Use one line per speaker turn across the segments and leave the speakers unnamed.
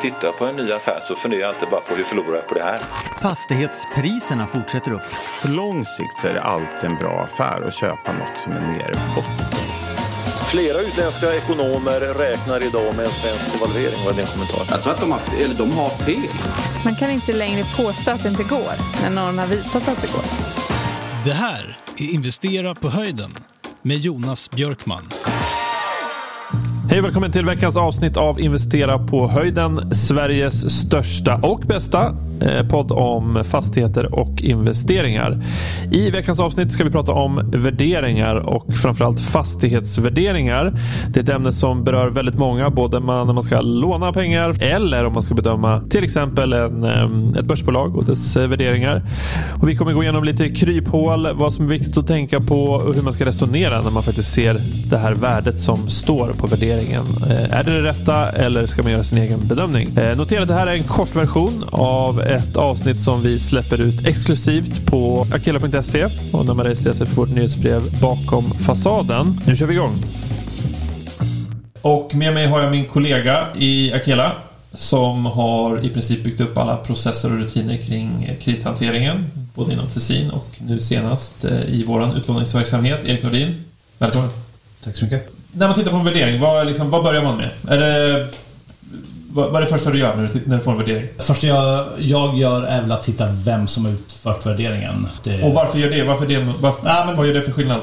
tittar på en ny affär så funderar jag alltid bara på hur förlorar jag på det här?
Fastighetspriserna fortsätter upp.
På lång sikt så är det alltid en bra affär att köpa något som är nere i botten.
Flera utländska ekonomer räknar idag med en svensk devalvering. Vad är din kommentar?
Jag tror att de har, eller de har fel.
Man kan inte längre påstå att det inte går när någon har visat att det går.
Det här är Investera på höjden med Jonas Björkman.
Hej och välkommen till veckans avsnitt av Investera på höjden. Sveriges största och bästa eh, podd om fastigheter och investeringar. I veckans avsnitt ska vi prata om värderingar och framförallt fastighetsvärderingar. Det är ett ämne som berör väldigt många, både när man ska låna pengar eller om man ska bedöma till exempel en, eh, ett börsbolag och dess eh, värderingar. Och vi kommer gå igenom lite kryphål, vad som är viktigt att tänka på och hur man ska resonera när man faktiskt ser det här värdet som står på värderingen värderingen. Eh, är det det rätta eller ska man göra sin egen bedömning? Eh, notera att det här är en kort version av ett avsnitt som vi släpper ut exklusivt på akela.se och när man registrerar sig för vårt nyhetsbrev bakom fasaden. Nu kör vi igång! Och med mig har jag min kollega i Akela som har i princip byggt upp alla processer och rutiner kring kredithanteringen både inom Tessin och nu senast eh, i vår utlåningsverksamhet. Erik Nordin, välkommen!
Tack så mycket
när man tittar på en värdering, vad, liksom, vad börjar man med? Är det, vad, vad är det första du gör när du, när du får en värdering?
Det första jag, jag gör är väl att titta vem som har utfört värderingen.
Det... Och varför gör det? Varför det varför, Nej, men... Vad gör det för skillnad?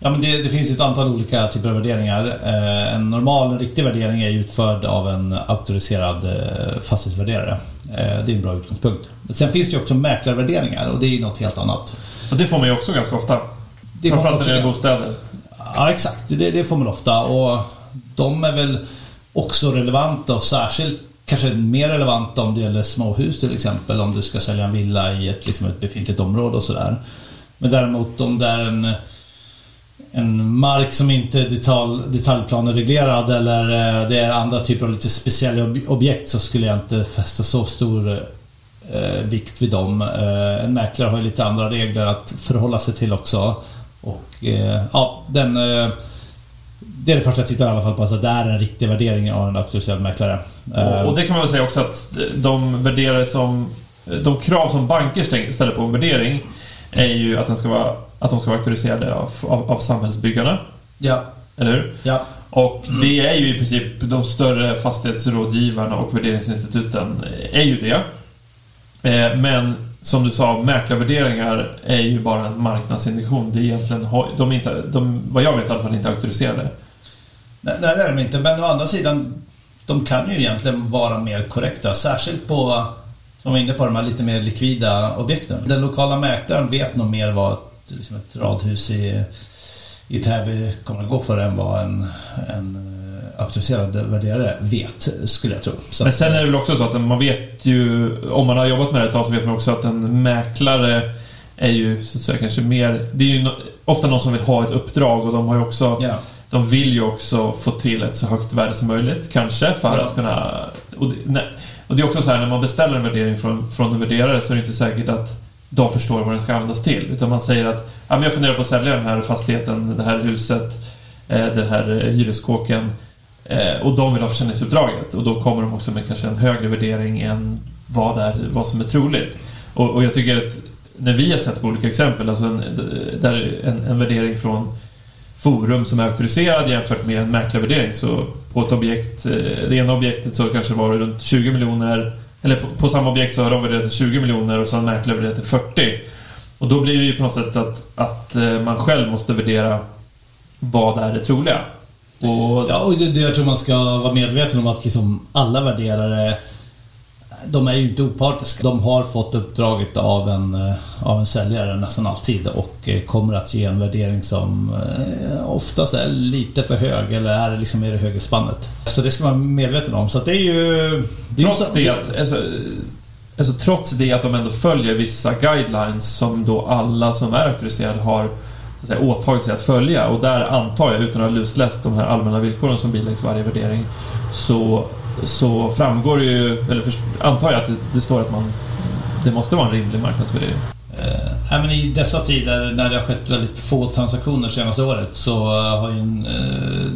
Ja, men det, det, finns ett antal olika typer av värderingar. Eh, en normal, en riktig värdering är utförd av en auktoriserad eh, fastighetsvärderare. Eh, det är en bra utgångspunkt. Men sen finns det ju också mäklarvärderingar och det är ju något helt annat.
Och det får man ju också ganska ofta. Det Framförallt när det gäller bostäder.
Ja, exakt. Det, det får man ofta. Och de är väl också relevanta och särskilt kanske mer relevanta om det gäller småhus till exempel. Om du ska sälja en villa i ett, liksom ett befintligt område och sådär. Men däremot om det är en, en mark som inte är detalj, detaljplanereglerad eller eh, det är andra typer av lite speciella objekt så skulle jag inte fästa så stor eh, vikt vid dem. Eh, en mäklare har ju lite andra regler att förhålla sig till också. Och eh, ja, den... Eh, det är det första jag tittar i alla fall på. Alltså, det är en riktig värdering av en auktoriserad mäklare.
Och, och det kan man väl säga också att de värderare som... De krav som banker ställer på en värdering är ju att, den ska vara, att de ska vara auktoriserade av, av, av samhällsbyggarna.
Ja.
Eller hur?
Ja.
Och det är ju i princip de större fastighetsrådgivarna och värderingsinstituten är ju det. Eh, men som du sa, mäklarvärderingar är ju bara en marknadsindikation. Det är egentligen, de är inte, de, vad jag vet i alla fall, inte auktoriserade.
Nej, det är de inte. Men å andra sidan, de kan ju egentligen vara mer korrekta. Särskilt på, som var inne på, de här lite mer likvida objekten. Den lokala mäklaren vet nog mer vad ett, liksom ett radhus i, i Täby kommer att gå för än vad en, en auktoriserade värderare vet, skulle jag tro.
Så Men sen är det väl också så att man vet ju, om man har jobbat med det ett tag så vet man också att en mäklare är ju så att säga kanske mer... Det är ju ofta någon som vill ha ett uppdrag och de har ju också... Ja. De vill ju också få till ett så högt värde som möjligt, kanske, för ja. att kunna... Och det, och det är också så här, när man beställer en värdering från, från en värderare så är det inte säkert att de förstår vad den ska användas till. Utan man säger att jag funderar på att sälja den här fastigheten, det här huset, eh, den här hyreskåken Eh, och de vill ha försäljningsuppdraget och då kommer de också med kanske en högre värdering än vad, är, vad som är troligt. Och, och jag tycker att när vi har sett på olika exempel, alltså en, där en, en värdering från Forum som är auktoriserad jämfört med en mäklarvärdering så på ett objekt, eh, det ena objektet så kanske var det runt 20 miljoner eller på, på samma objekt så har de värderat till 20 miljoner och så har en mäklare värderat till 40. Och då blir det ju på något sätt att, att eh, man själv måste värdera vad är det troliga.
Och... Ja, och det, det jag tror man ska vara medveten om att liksom alla värderare de är ju inte opartiska. De har fått uppdraget av en, eh, av en säljare nästan alltid och eh, kommer att ge en värdering som eh, oftast är lite för hög eller är liksom i det högre spannet. Så det ska man vara medveten om. Så det är ju...
Det är trots, det att, alltså, alltså, trots det att de ändå följer vissa guidelines som då alla som är auktoriserade har säga, åtagit sig att följa. Och där antar jag, utan att ha lusläst de här allmänna villkoren som biläggs varje värdering, så, så framgår det ju, eller först, antar jag att det, det, står att man, det måste vara en rimlig marknadsvärdering.
Eh, men I dessa tider när det har skett väldigt få transaktioner senaste året så har ju en, eh,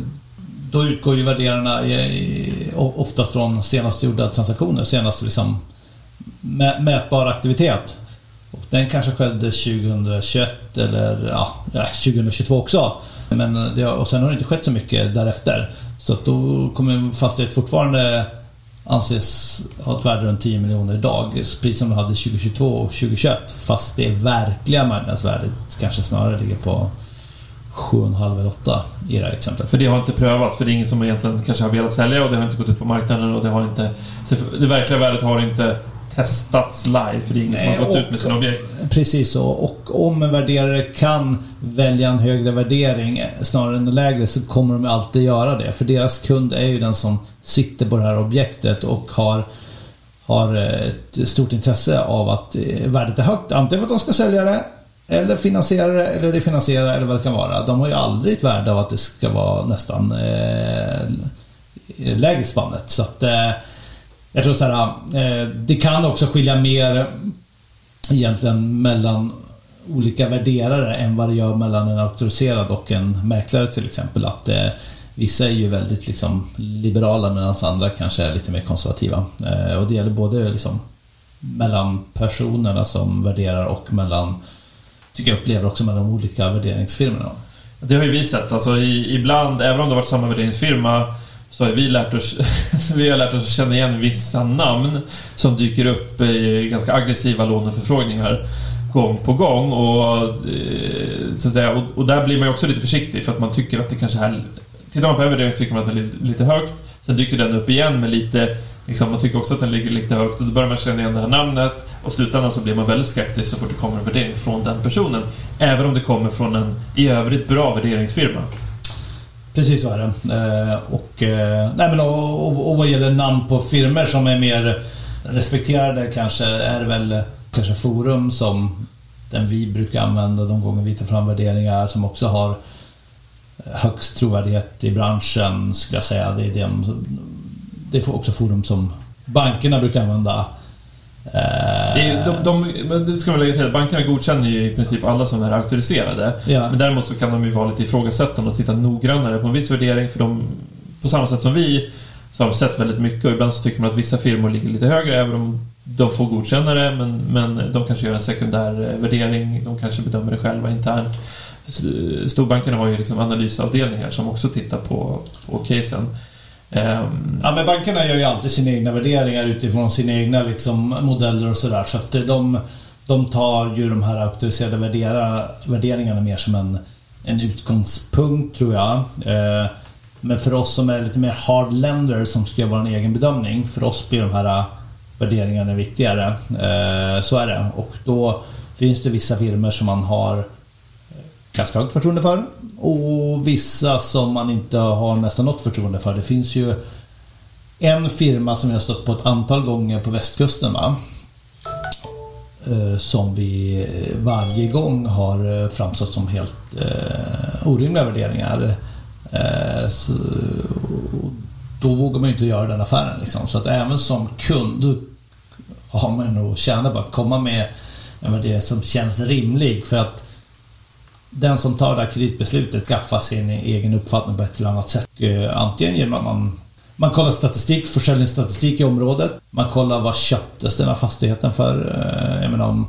då utgår ju värderarna i, i, oftast från senast gjorda transaktioner, senast liksom mä, mätbar aktivitet. Den kanske skedde 2021 eller ja, 2022 också. Men det, och sen har det inte skett så mycket därefter. Så att då kommer fastighet fortfarande anses ha ett värde runt 10 miljoner idag. Precis som de hade 2022 och 2021. Fast det verkliga marknadsvärdet kanske snarare ligger på 7,5 eller 8 i det här exemplet.
För det har inte prövats, för det är ingen som egentligen kanske har velat sälja och det har inte gått ut på marknaden och det har inte... det verkliga värdet har inte testats live, för det är ingen som har gått ut med sina objekt.
Precis så. Och om en värderare kan välja en högre värdering snarare än en lägre så kommer de alltid göra det. För deras kund är ju den som sitter på det här objektet och har har ett stort intresse av att eh, värdet är högt. Antingen för att de ska sälja det eller finansiera det eller refinansiera eller vad det kan vara. De har ju aldrig ett värde av att det ska vara nästan eh, lägre spannet. Så att eh, jag tror så här, eh, det kan också skilja mer egentligen mellan olika värderare än vad det gör mellan en auktoriserad och en mäklare till exempel. Att eh, Vissa är ju väldigt liksom, liberala medan andra kanske är lite mer konservativa. Eh, och det gäller både liksom, mellan personerna som värderar och mellan, tycker jag upplever också mellan de olika värderingsfirmorna.
Det har ju vi sett. Alltså, i, ibland, även om det har varit samma värderingsfirma, så har vi lärt oss, vi har lärt oss att känna igen vissa namn som dyker upp i ganska aggressiva låneförfrågningar gång på gång. Och, eh, så att säga, och, och, där blir man ju också lite försiktig för att man tycker att det kanske är... Tittar man på övervärdering så tycker man att det är lite, lite högt. Sen dyker den upp igen med lite Liksom, man tycker också att den ligger lite högt och då börjar man känna igen det här namnet och i slutändan så blir man väldigt skeptisk så fort det kommer en värdering från den personen. Även om det kommer från en i övrigt bra värderingsfirma.
Precis så är det. Eh, och, eh, nej men, och, och, och vad gäller namn på firmer som är mer respekterade kanske är det väl kanske Forum som den vi brukar använda de gånger vi tar fram värderingar som också har högst trovärdighet i branschen skulle jag säga. Det är, det, det är också Forum som bankerna brukar använda
det, de, de, det ska man lägga till, bankerna godkänner ju i princip alla som är auktoriserade. Ja. Men däremot så kan de ju vara lite ifrågasättande och titta noggrannare på en viss värdering för de, på samma sätt som vi, så har de sett väldigt mycket och ibland så tycker man att vissa firmor ligger lite högre även om de får godkänna det men, men de kanske gör en sekundär värdering, de kanske bedömer det själva internt. Storbankerna har ju liksom analysavdelningar som också tittar på, på casen.
Ehm. Ja, men bankerna gör ju alltid sina egna värderingar utifrån sina egna liksom, modeller och sådär. Så att de, de tar ju de här auktoriserade värderingarna mer som en, en utgångspunkt, tror jag. Ehm, men för oss som är lite mer hard lender som ska göra vår egen bedömning, för oss blir de här äh, värderingarna viktigare. Ehm, så är det. Och då finns det vissa firmor som man har ganska högt förtroende för. Och vissa som man inte har nästan något förtroende för. Det finns ju en firma som jag har stött på ett antal gånger på västkusten. Va? Eh, som vi varje gång har eh, framstått som helt eh, orimliga värderingar. Eh, så, då vågar man ju inte göra den affären. Liksom. Så att även som kund har man nog tjänat på att komma med en värdering som känns rimlig. För att den som tar det här kreditbeslutet skaffar sin egen uppfattning på ett eller annat sätt. Eh, antingen genom att man, man kollar statistik, försäljningsstatistik i området. Man kollar vad köptes den här fastigheten för. Eh, jag menar om,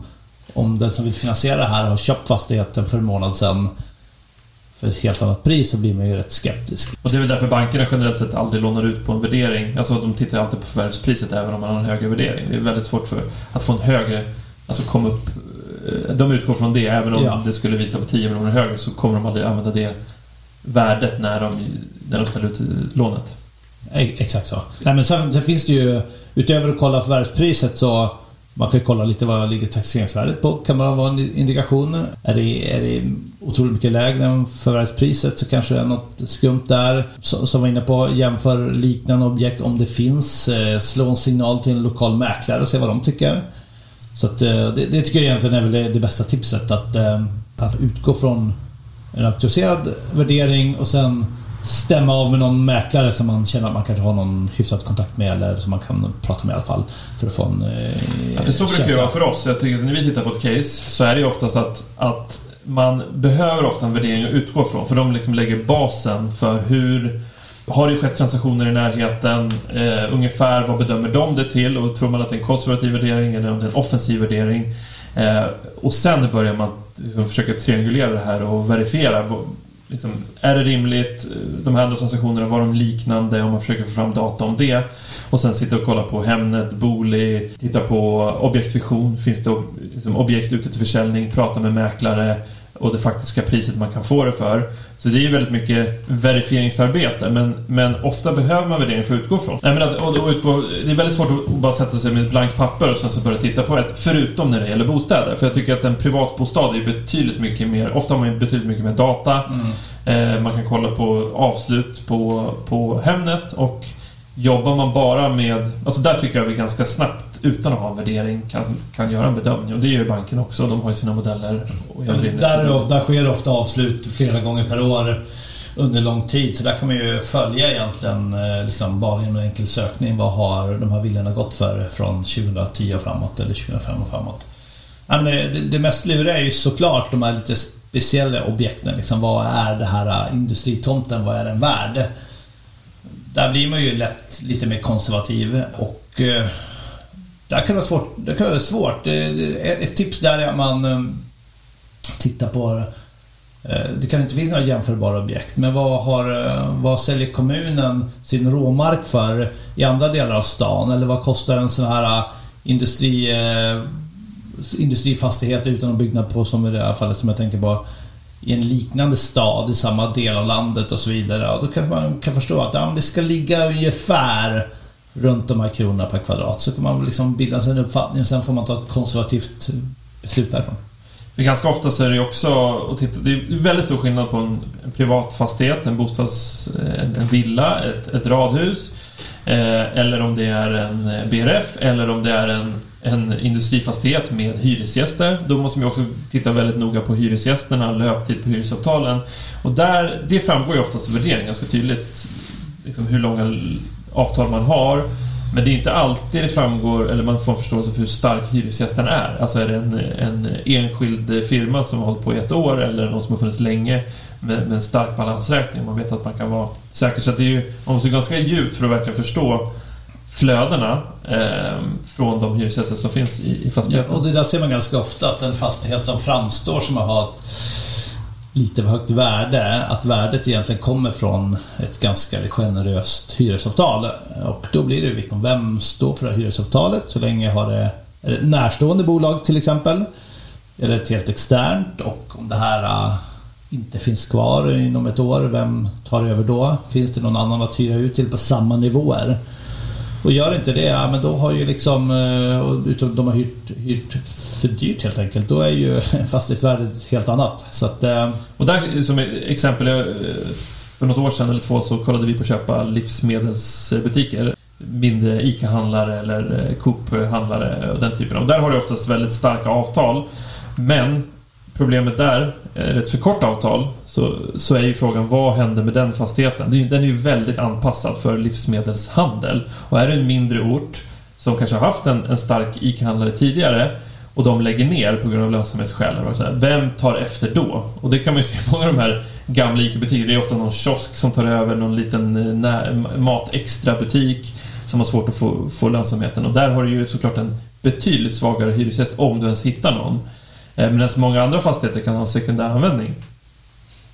om den som vill finansiera det här har köpt fastigheten för en månad sedan för ett helt annat pris så blir man ju rätt skeptisk.
Och det är väl därför bankerna generellt sett aldrig lånar ut på en värdering. Alltså de tittar alltid på förvärvspriset även om man har en högre värdering. Det är väldigt svårt för att få en högre, alltså komma upp de utgår från det. Även om ja. det skulle visa på 10 miljoner högre så kommer de aldrig använda det värdet när de, när de ställer ut lånet.
Exakt så. Nej, men sen, sen finns det ju, utöver att kolla förvärvspriset så man kan ju kolla lite vad ligger taxeringsvärdet på. Kan man ha en indikation? Är det, är det otroligt mycket lägre än förvärvspriset så kanske det är något skumt där. Som var inne på, jämför liknande objekt om det finns. Eh, slå en signal till en lokal mäklare och se vad de tycker. Så att, eh, det, det, tycker jag egentligen är väl det bästa tipset. Att, eh, att utgå från en auktoriserad värdering och sen stämma av med någon mäklare som man känner att man kanske har någon hyfsad kontakt med eller som man kan prata med i alla fall. För att få en
eh, ja, för så brukar det vara för oss. Jag tänker att när vi tittar på ett case så är det ju oftast att, att man behöver ofta en värdering att utgå från. För de liksom lägger basen för hur har det skett transaktioner i närheten? Eh, ungefär vad bedömer de det till? Och tror man att det är en konservativ värdering eller om det är en offensiv värdering? Eh, och sen börjar man liksom, försöka triangulera det här och verifiera. Liksom, är det rimligt? Eh, de här andra transaktionerna, var de liknande? Om man försöker få fram data om det. Och sen sitta och kolla på Hemnet, Booli, titta på objektvision. Finns det liksom, objekt ute till försäljning? Prata med mäklare och det faktiska priset man kan få det för. Så det är ju väldigt mycket verifieringsarbete, men, men ofta behöver man värdering för att utgå från. Nej, men att, och, och utgå, det är väldigt svårt att bara sätta sig med ett blankt papper och sen så börja titta på ett, förutom när det gäller bostäder. För jag tycker att en privatbostad är betydligt mycket mer, ofta har man betydligt mycket mer data. Mm. Eh, man kan kolla på avslut på, på Hemnet och jobbar man bara med, alltså där tycker jag vi ganska snabbt utan att ha en värdering kan, kan göra en bedömning. Och det gör ju banken också. De har ju sina modeller. Och
där, är, där sker ofta avslut flera gånger per år under lång tid. Så där kan man ju följa egentligen eh, liksom bara genom en enkel sökning. Vad har de här villorna gått för från 2010 och framåt eller 2005 och framåt. Ja, men det, det mest luriga är ju såklart de här lite speciella objekten. Liksom, vad är det här eh, industritomten? Vad är den värd? Där blir man ju lätt lite mer konservativ och eh, det kan vara svårt. Det kan vara svårt. Ett tips där är att man eh, tittar på eh, det kan inte finnas några jämförbara objekt, men vad, har, eh, vad säljer kommunen sin råmark för i andra delar av stan? Eller vad kostar en sån här eh, industri, industrifastighet utan att byggnad på, som i det här fallet som jag tänker på, i en liknande stad i samma del av landet och så vidare. Och då kan man kan förstå att ja, det ska ligga ungefär runt de här kronorna per kvadrat. Så kan man liksom bilda sig en uppfattning och sen får man ta ett konservativt beslut därifrån.
Men ganska ofta så är det också, och titta, det är väldigt stor skillnad på en, en privat fastighet, en bostads... Eh, en, en villa, ett, ett radhus. Eh, eller om det är en eh, BRF eller om det är en, en industrifastighet med hyresgäster. Då måste man också titta väldigt noga på hyresgästerna, löptid på hyresavtalen. Och där, det framgår ju oftast i värderingen ganska tydligt liksom hur långa avtal man har. Men det är inte alltid det framgår, eller man får en förståelse för hur stark hyresgästen är. Alltså är det en, en enskild firma som har hållit på i ett år eller någon som har funnits länge med, med en stark balansräkning. Man vet att man kan vara säker. Så det är ju, man måste ganska djupt för att verkligen förstå flödena eh, från de hyresgäster som finns i, i fastigheten.
Ja, och det där ser man ganska ofta, att en fastighet som framstår som att ha ett lite för högt värde, att värdet egentligen kommer från ett ganska generöst hyresavtal. Och då blir det viktigt liksom, vem står för det här hyresavtalet? Så länge har det, är det ett närstående bolag till exempel? Eller ett helt externt? Och om det här äh, inte finns kvar inom ett år, vem tar över då? Finns det någon annan att hyra ut till på samma nivåer? Och gör inte det, ja, men då har ju liksom, eh, utom de har hyrt, hyrt för dyrt helt enkelt, då är ju fastighetsvärdet helt annat. Så att,
eh, och där som exempel, eh, för något år sedan eller två så kollade vi på att köpa livsmedelsbutiker. Mindre ICA-handlare eller Coop-handlare och den typen. Och där har du oftast väldigt starka avtal. Men Problemet där, eh, är ett för kort avtal, så, så är ju frågan vad händer med den fastigheten? Den är ju väldigt anpassad för livsmedelshandel. Och är det en mindre ort som kanske har haft en, en stark ICA-handlare tidigare och de lägger ner på grund av lönsamhetsskäl. Vem tar efter då? Och det kan man ju se på många av de här gamla ICA-butikerna. Det är ofta någon kiosk som tar över, någon liten eh, mat-extra-butik som har svårt att få, få lönsamheten. Och där har du ju såklart en betydligt svagare hyresgäst om du ens hittar någon. Eh, medan många andra fastigheter kan ha sekundär användning.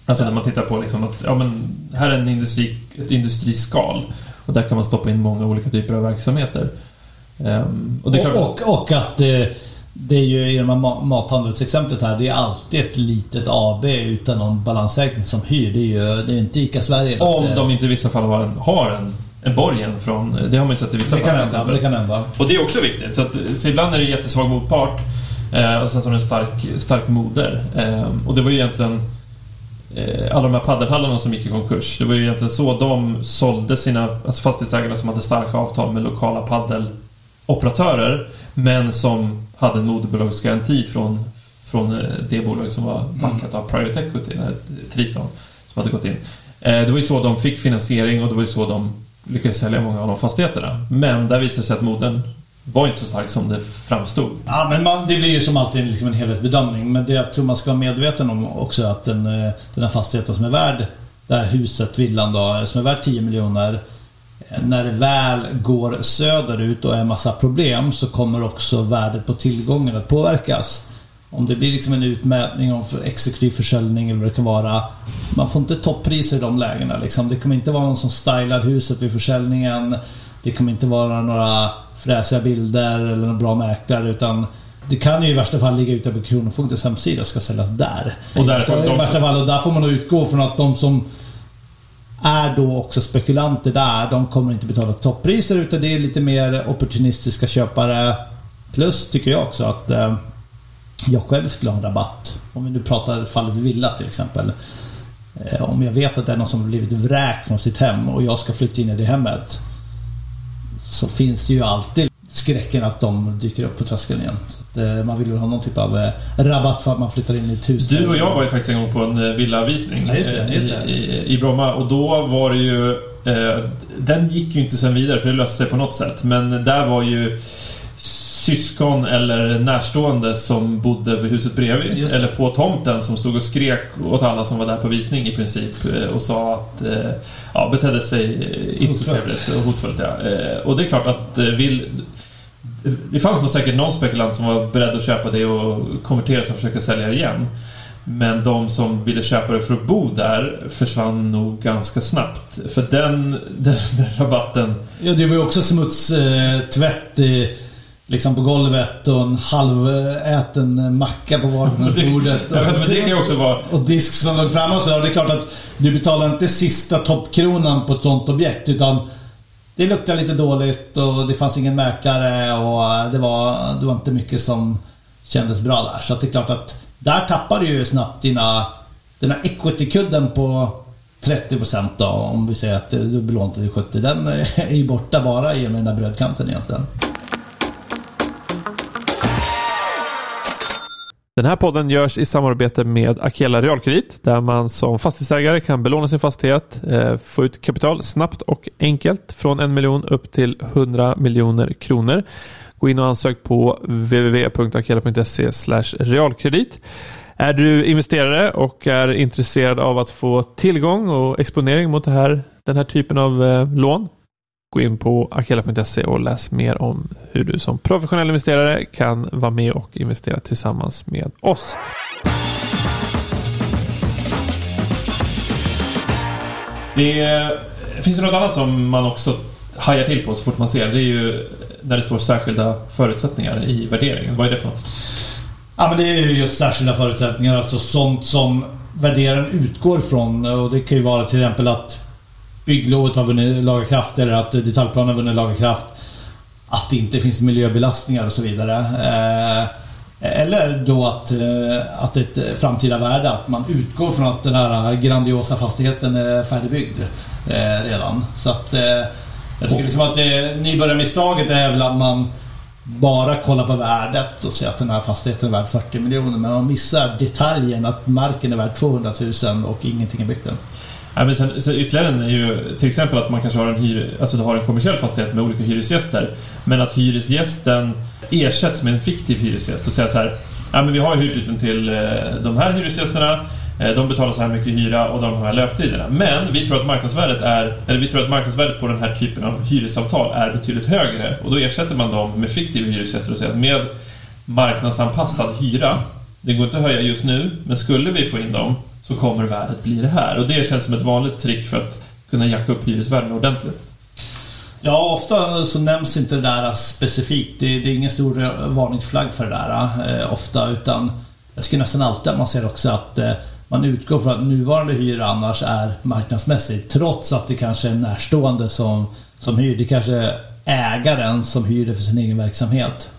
Alltså när man tittar på liksom att, ja men här är en industri, ett industriskal och där kan man stoppa in många olika typer av verksamheter.
Um, och, och, och, och, att det, eh, det är ju i de här mathandelsexemplet här, det är alltid ett litet AB utan någon balansräkning som hyr. Det är ju det är inte ICA Sverige.
Om det, de inte i vissa fall har en, har en, en borgen från... Det har man ju sett i vissa
det fall. Kan hända, det kan hända.
Och det är också viktigt. Så, att, så ibland är det jättesvag motpart Eh, och sen så har du en stark, stark moder. Eh, och det var ju egentligen eh, alla de här paddelhallarna som gick i konkurs. Det var ju egentligen så de sålde sina, alltså fastighetsägarna som hade starka avtal med lokala paddeloperatörer men som hade en moderbolagsgaranti från, från eh, det bolag som var backat av Private Equity, Triton, som hade gått in. Eh, det var ju så de fick finansiering och det var ju så de lyckades sälja många av de fastigheterna. Men där visade det sig att modern var inte så stark som det framstod.
Ja, men man, det blir ju som alltid liksom en helhetsbedömning. Men det jag tror man ska vara medveten om också är att den, eh, den här fastigheten som är värd det här huset, villan då, eh, som är värd 10 miljoner. Eh, när det väl går söderut och är massa problem så kommer också värdet på tillgången att påverkas. Om det blir liksom en utmätning om exekutiv försäljning eller vad det kan vara. Man får inte toppriser i de lägena. Liksom. Det kommer inte vara någon som stylar huset vid försäljningen. Det kommer inte vara några fräsiga bilder eller några bra mäklare utan det kan ju i värsta fall ligga ute på Kronofogdens hemsida och ska säljas där.
Och
I, I värsta fall, och där får man nog utgå från att de som är då också spekulanter där, de kommer inte betala toppriser utan det är lite mer opportunistiska köpare. Plus tycker jag också att eh, jag själv skulle ha en rabatt. Om vi nu pratar fallet villa till exempel. Eh, om jag vet att det är någon som har blivit vräkt från sitt hem och jag ska flytta in i det hemmet. Så finns ju alltid skräcken att de dyker upp på tröskeln igen. Så att, eh, man vill väl ha någon typ av eh, rabatt för att man flyttar in i ett hus.
Du och jag var ju faktiskt en gång på en villavisning
ja, just det, just det.
I, i, i Bromma och då var det ju... Eh, den gick ju inte sen vidare för det löste sig på något sätt. Men där var ju syskon eller närstående som bodde vid huset bredvid. Eller på tomten som stod och skrek åt alla som var där på visning i princip. Eh, och sa att... Eh, ja, betedde sig inte så trevligt. Hotfullt, ja. Eh, och det är klart att vill... Det fanns nog säkert någon spekulant som var beredd att köpa det och konvertera sig och försöka sälja det igen. Men de som ville köpa det för att bo där försvann nog ganska snabbt. För den, den, den rabatten...
Ja, det var ju också smutstvätt i liksom på golvet och en halväten macka på vardagsbordet.
det kan också vara...
och disk som låg framme och så. Det är klart att du betalar inte sista toppkronan på ett sånt objekt utan det luktade lite dåligt och det fanns ingen mäklare och det var, det var inte mycket som kändes bra där. Så det är klart att där tappar du ju snabbt dina, dina equity-kudden på 30% då, om vi säger att du belånat till 70. Den är ju borta bara i och med den där brödkanten egentligen.
Den här podden görs i samarbete med Akela Realkredit där man som fastighetsägare kan belåna sin fastighet, eh, få ut kapital snabbt och enkelt från en miljon upp till 100 miljoner kronor. Gå in och ansök på www.akela.se realkredit. Är du investerare och är intresserad av att få tillgång och exponering mot här, den här typen av eh, lån Gå in på akela.se och läs mer om hur du som professionell investerare kan vara med och investera tillsammans med oss. Det finns något annat som man också hajar till på så fort man ser. Det är ju när det står särskilda förutsättningar i värderingen. Vad är det för något?
Ja, men det är ju just särskilda förutsättningar. Alltså sånt som värderaren utgår från. Och det kan ju vara till exempel att bygglovet har vunnit laga kraft eller att detaljplanen har vunnit laga kraft. Att det inte finns miljöbelastningar och så vidare. Eh, eller då att, eh, att ett framtida värde, att man utgår från att den här grandiosa fastigheten är färdigbyggd eh, redan. Så att jag tycker liksom att nybörjarmisstaget är väl att man bara kollar på värdet och säger att den här fastigheten är värd 40 miljoner. Men man missar detaljen att marken är värd 200 000 och ingenting är byggt än.
Ja, men sen, sen ytterligare en är ju till exempel att man kanske har en, hyr, alltså du har en kommersiell fastighet med olika hyresgäster. Men att hyresgästen ersätts med en fiktiv hyresgäst och säger så här. Ja, men vi har hyrt ut den till eh, de här hyresgästerna. Eh, de betalar så här mycket hyra och de har de här löptiderna. Men vi tror att marknadsvärdet är, eller vi tror att marknadsvärdet på den här typen av hyresavtal är betydligt högre. Och då ersätter man dem med fiktiva hyresgäster och säger att med marknadsanpassad hyra, det går inte att höja just nu, men skulle vi få in dem så kommer värdet bli det här. Och det känns som ett vanligt trick för att kunna jacka upp hyresvärden ordentligt.
Ja, ofta så nämns inte det där specifikt. Det, det är ingen stor varningsflagg för det där eh, ofta, utan jag skulle nästan alltid att man ser också att eh, man utgår från att nuvarande hyra annars är marknadsmässig, trots att det kanske är närstående som, som hyr. Det kanske är ägaren som hyr det för sin egen verksamhet.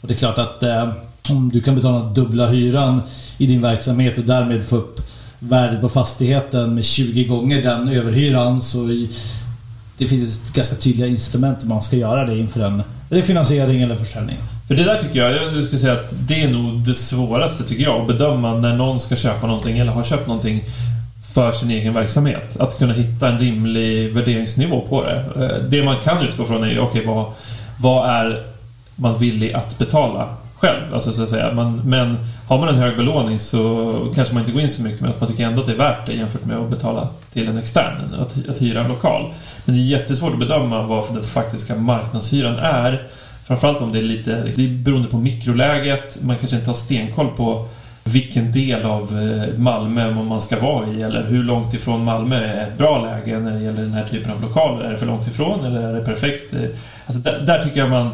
Och det är klart att eh, om du kan betala dubbla hyran i din verksamhet och därmed få upp värdet på fastigheten med 20 gånger den överhyran så det finns ganska tydliga incitament man ska göra det inför en refinansiering eller försäljning.
För det där tycker jag, jag skulle säga att det är nog det svåraste tycker jag, att bedöma när någon ska köpa någonting eller har köpt någonting för sin egen verksamhet. Att kunna hitta en rimlig värderingsnivå på det. Eh, det man kan utgå från är, okej, okay, vad, vad är man villig att betala själv. Alltså, så att säga. Man, men har man en hög belåning så kanske man inte går in så mycket men att man tycker ändå att det är värt det jämfört med att betala till en extern, att, att hyra en lokal. Men det är jättesvårt att bedöma vad den faktiska marknadshyran är. Framförallt om det är lite, det är beroende på mikroläget, man kanske inte har stenkoll på vilken del av eh, Malmö man ska vara i eller hur långt ifrån Malmö är ett bra läge när det gäller den här typen av lokaler. Är det för långt ifrån eller är det perfekt? Eh, alltså där, där tycker jag man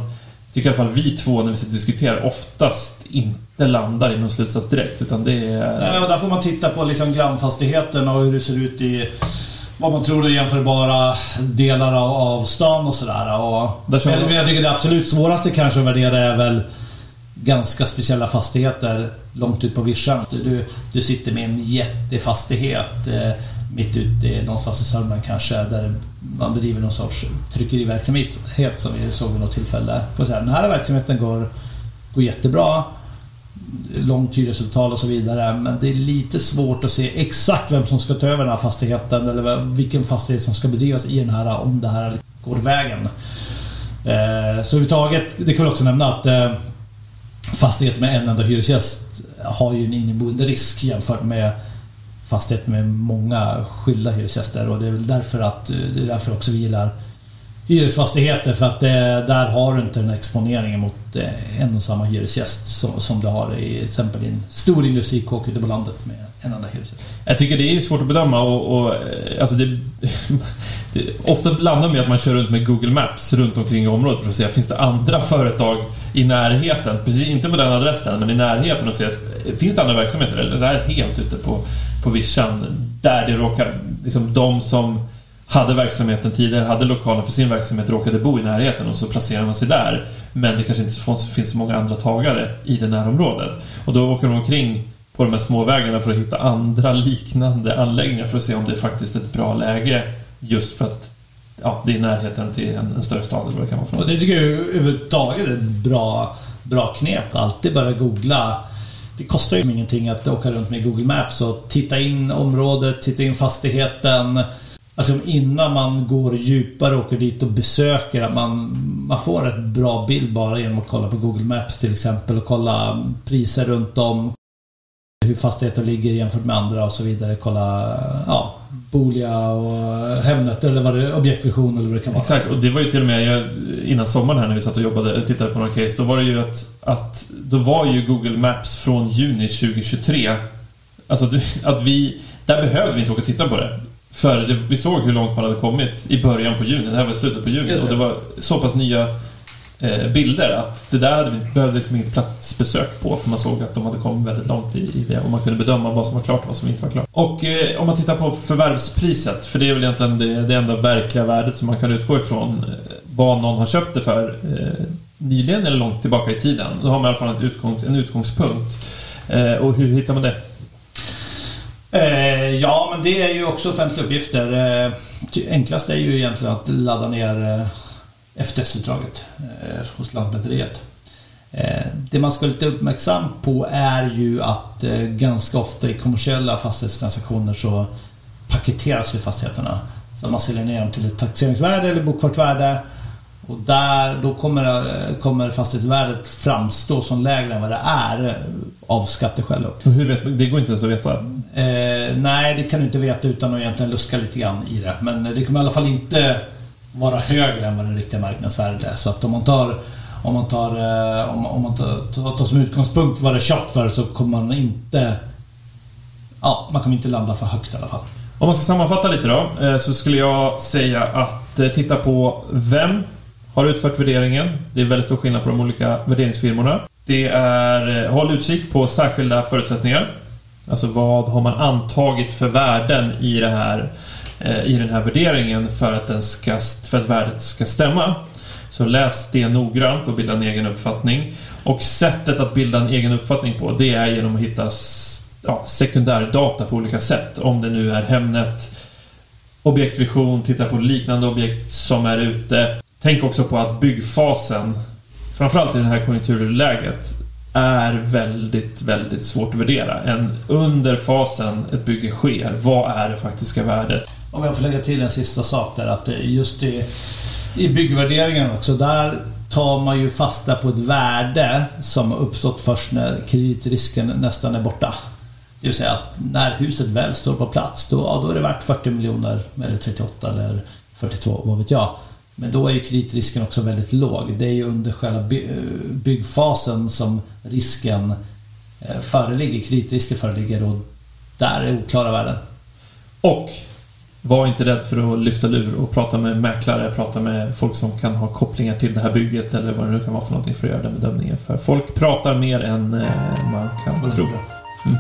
tycker i alla fall vi två när vi sitter och diskuterar oftast inte landar i någon slutsats direkt. Utan det är...
Nej, där får man titta på liksom grannfastigheten och hur det ser ut i vad man tror är jämförbara delar av, av stan och sådär. Och, men jag tycker det absolut svåraste kanske att värdera är väl ganska speciella fastigheter långt ut på vischan. Du, du sitter med en jättefastighet eh, mitt ute någonstans i Sörmland kanske där man bedriver någon sorts tryckeriverksamhet som vi såg vid något tillfälle. Den här verksamheten går, går jättebra. Långt hyresavtal och så vidare. Men det är lite svårt att se exakt vem som ska ta över den här fastigheten eller vilken fastighet som ska bedrivas i den här om det här går vägen. Eh, så överhuvudtaget, det kan vi också nämna att eh, fastigheter med en enda hyresgäst har ju en inneboende risk jämfört med fastighet med många skilda hyresgäster. Och det är väl därför att eh, det är därför också vi gillar hyresfastigheter. För att det, där har du inte den exponeringen mot eh, en och samma hyresgäst som, som du har i till exempel i en stor industrikåk ute på landet med en enda hyresgäst.
Jag tycker det är svårt att bedöma och, och alltså det, det, ofta landar med att man kör runt med Google Maps runt omkring i området för att se finns det andra företag i närheten, precis inte på den adressen men i närheten och se finns det andra verksamheter? Eller är det här helt ute på, på vischan där det råkar, liksom de som hade verksamheten tidigare, hade lokalen för sin verksamhet, råkade bo i närheten och så placerar man sig där. Men det kanske inte finns så många andra tagare i det närområdet. Och då åker de omkring på de här småvägarna för att hitta andra liknande anläggningar för att se om det är faktiskt ett bra läge just för att ja, det är närheten till en, en större stad eller vad det kan vara för
Och det tycker jag överhuvudtaget är ett bra, bra knep. Alltid bara googla. Det kostar ju ingenting att åka runt med Google Maps och titta in området, titta in fastigheten Alltså innan man går djupare och åker dit och besöker att man, man får ett bra bild bara genom att kolla på Google Maps till exempel och kolla priser runt om. Hur fastigheten ligger jämfört med andra och så vidare. Kolla ja, Bolia och Hemnet eller vad det objektvision eller vad det kan vara.
Exakt, och det var ju till och med jag, innan sommaren här när vi satt och jobbade och tittade på några case. Då var det ju att, att då var ju Google Maps från juni 2023. Alltså att vi, där behövde vi inte åka och titta på det. För det, vi såg hur långt man hade kommit i början på juni. Det här var slutet på juni. Och det var så pass nya Eh, bilder att det där vi behövde liksom inget platsbesök på för man såg att de hade kommit väldigt långt i, i det och man kunde bedöma vad som var klart och vad som inte var klart. Och eh, om man tittar på förvärvspriset, för det är väl egentligen det, det enda verkliga värdet som man kan utgå ifrån eh, vad någon har köpt det för eh, nyligen eller långt tillbaka i tiden. Då har man i alla fall en, utgångs, en utgångspunkt. Eh, och hur hittar man det?
Eh, ja, men det är ju också offentliga uppgifter. Eh, enklast är ju egentligen att ladda ner eh, FTS-utdraget eh, hos Lantmäteriet. Eh, det man ska vara lite uppmärksam på är ju att eh, ganska ofta i kommersiella fastighetstransaktioner så paketeras ju fastigheterna. Så man säljer ner dem till ett taxeringsvärde eller bokfört värde och där, då kommer, kommer fastighetsvärdet framstå som lägre än vad det är eh, av skatteskäl.
Hur vet Det går inte ens att veta?
Eh, nej, det kan du inte veta utan att egentligen luska lite grann i det. Men det kommer i alla fall inte vara högre än vad det riktiga marknadsvärdet är. Så att om man tar om man tar, eh, om, om man tar, tar, som utgångspunkt vad det är köpt för så kommer man inte Ja, man kommer inte landa för högt i alla fall.
Om man ska sammanfatta lite då, eh, så skulle jag säga att eh, titta på vem har utfört värderingen. Det är väldigt stor skillnad på de olika värderingsfirmorna. Det är, håll utkik på särskilda förutsättningar. Alltså vad har man antagit för värden i, det här, eh, Eh, i den här värderingen för att, den ska, för att värdet ska stämma. Så läs det noggrant och bilda en egen uppfattning. Och sättet att bilda en egen uppfattning på, det är genom att hitta ja, sekundärdata på olika sätt. Om det nu är Hemnet, objektvision, titta på liknande objekt som är ute. Tänk också på att byggfasen, framförallt i det här konjunkturläget, är väldigt, väldigt svårt att värdera. En under fasen ett bygge sker, vad är det faktiska värdet?
Om jag får lägga till en sista sak där, att eh, just i, i byggvärderingen också, där tar man ju fasta på ett värde som har uppstått först när kreditrisken nästan är borta. Det vill säga att när huset väl står på plats, då, ja, då är det värt 40 miljoner, eller 38 eller 42, vad vet jag. Men då är ju kreditrisken också väldigt låg. Det är ju under själva byggfasen som risken eh, föreligger, kreditrisken föreligger och där är oklara värden.
Och var inte rädd för att lyfta lur och prata med mäklare, prata med folk som kan ha kopplingar till det här bygget eller vad det nu kan vara för någonting för att göra den bedömningen. För folk pratar mer än eh, man kan tro. Mm.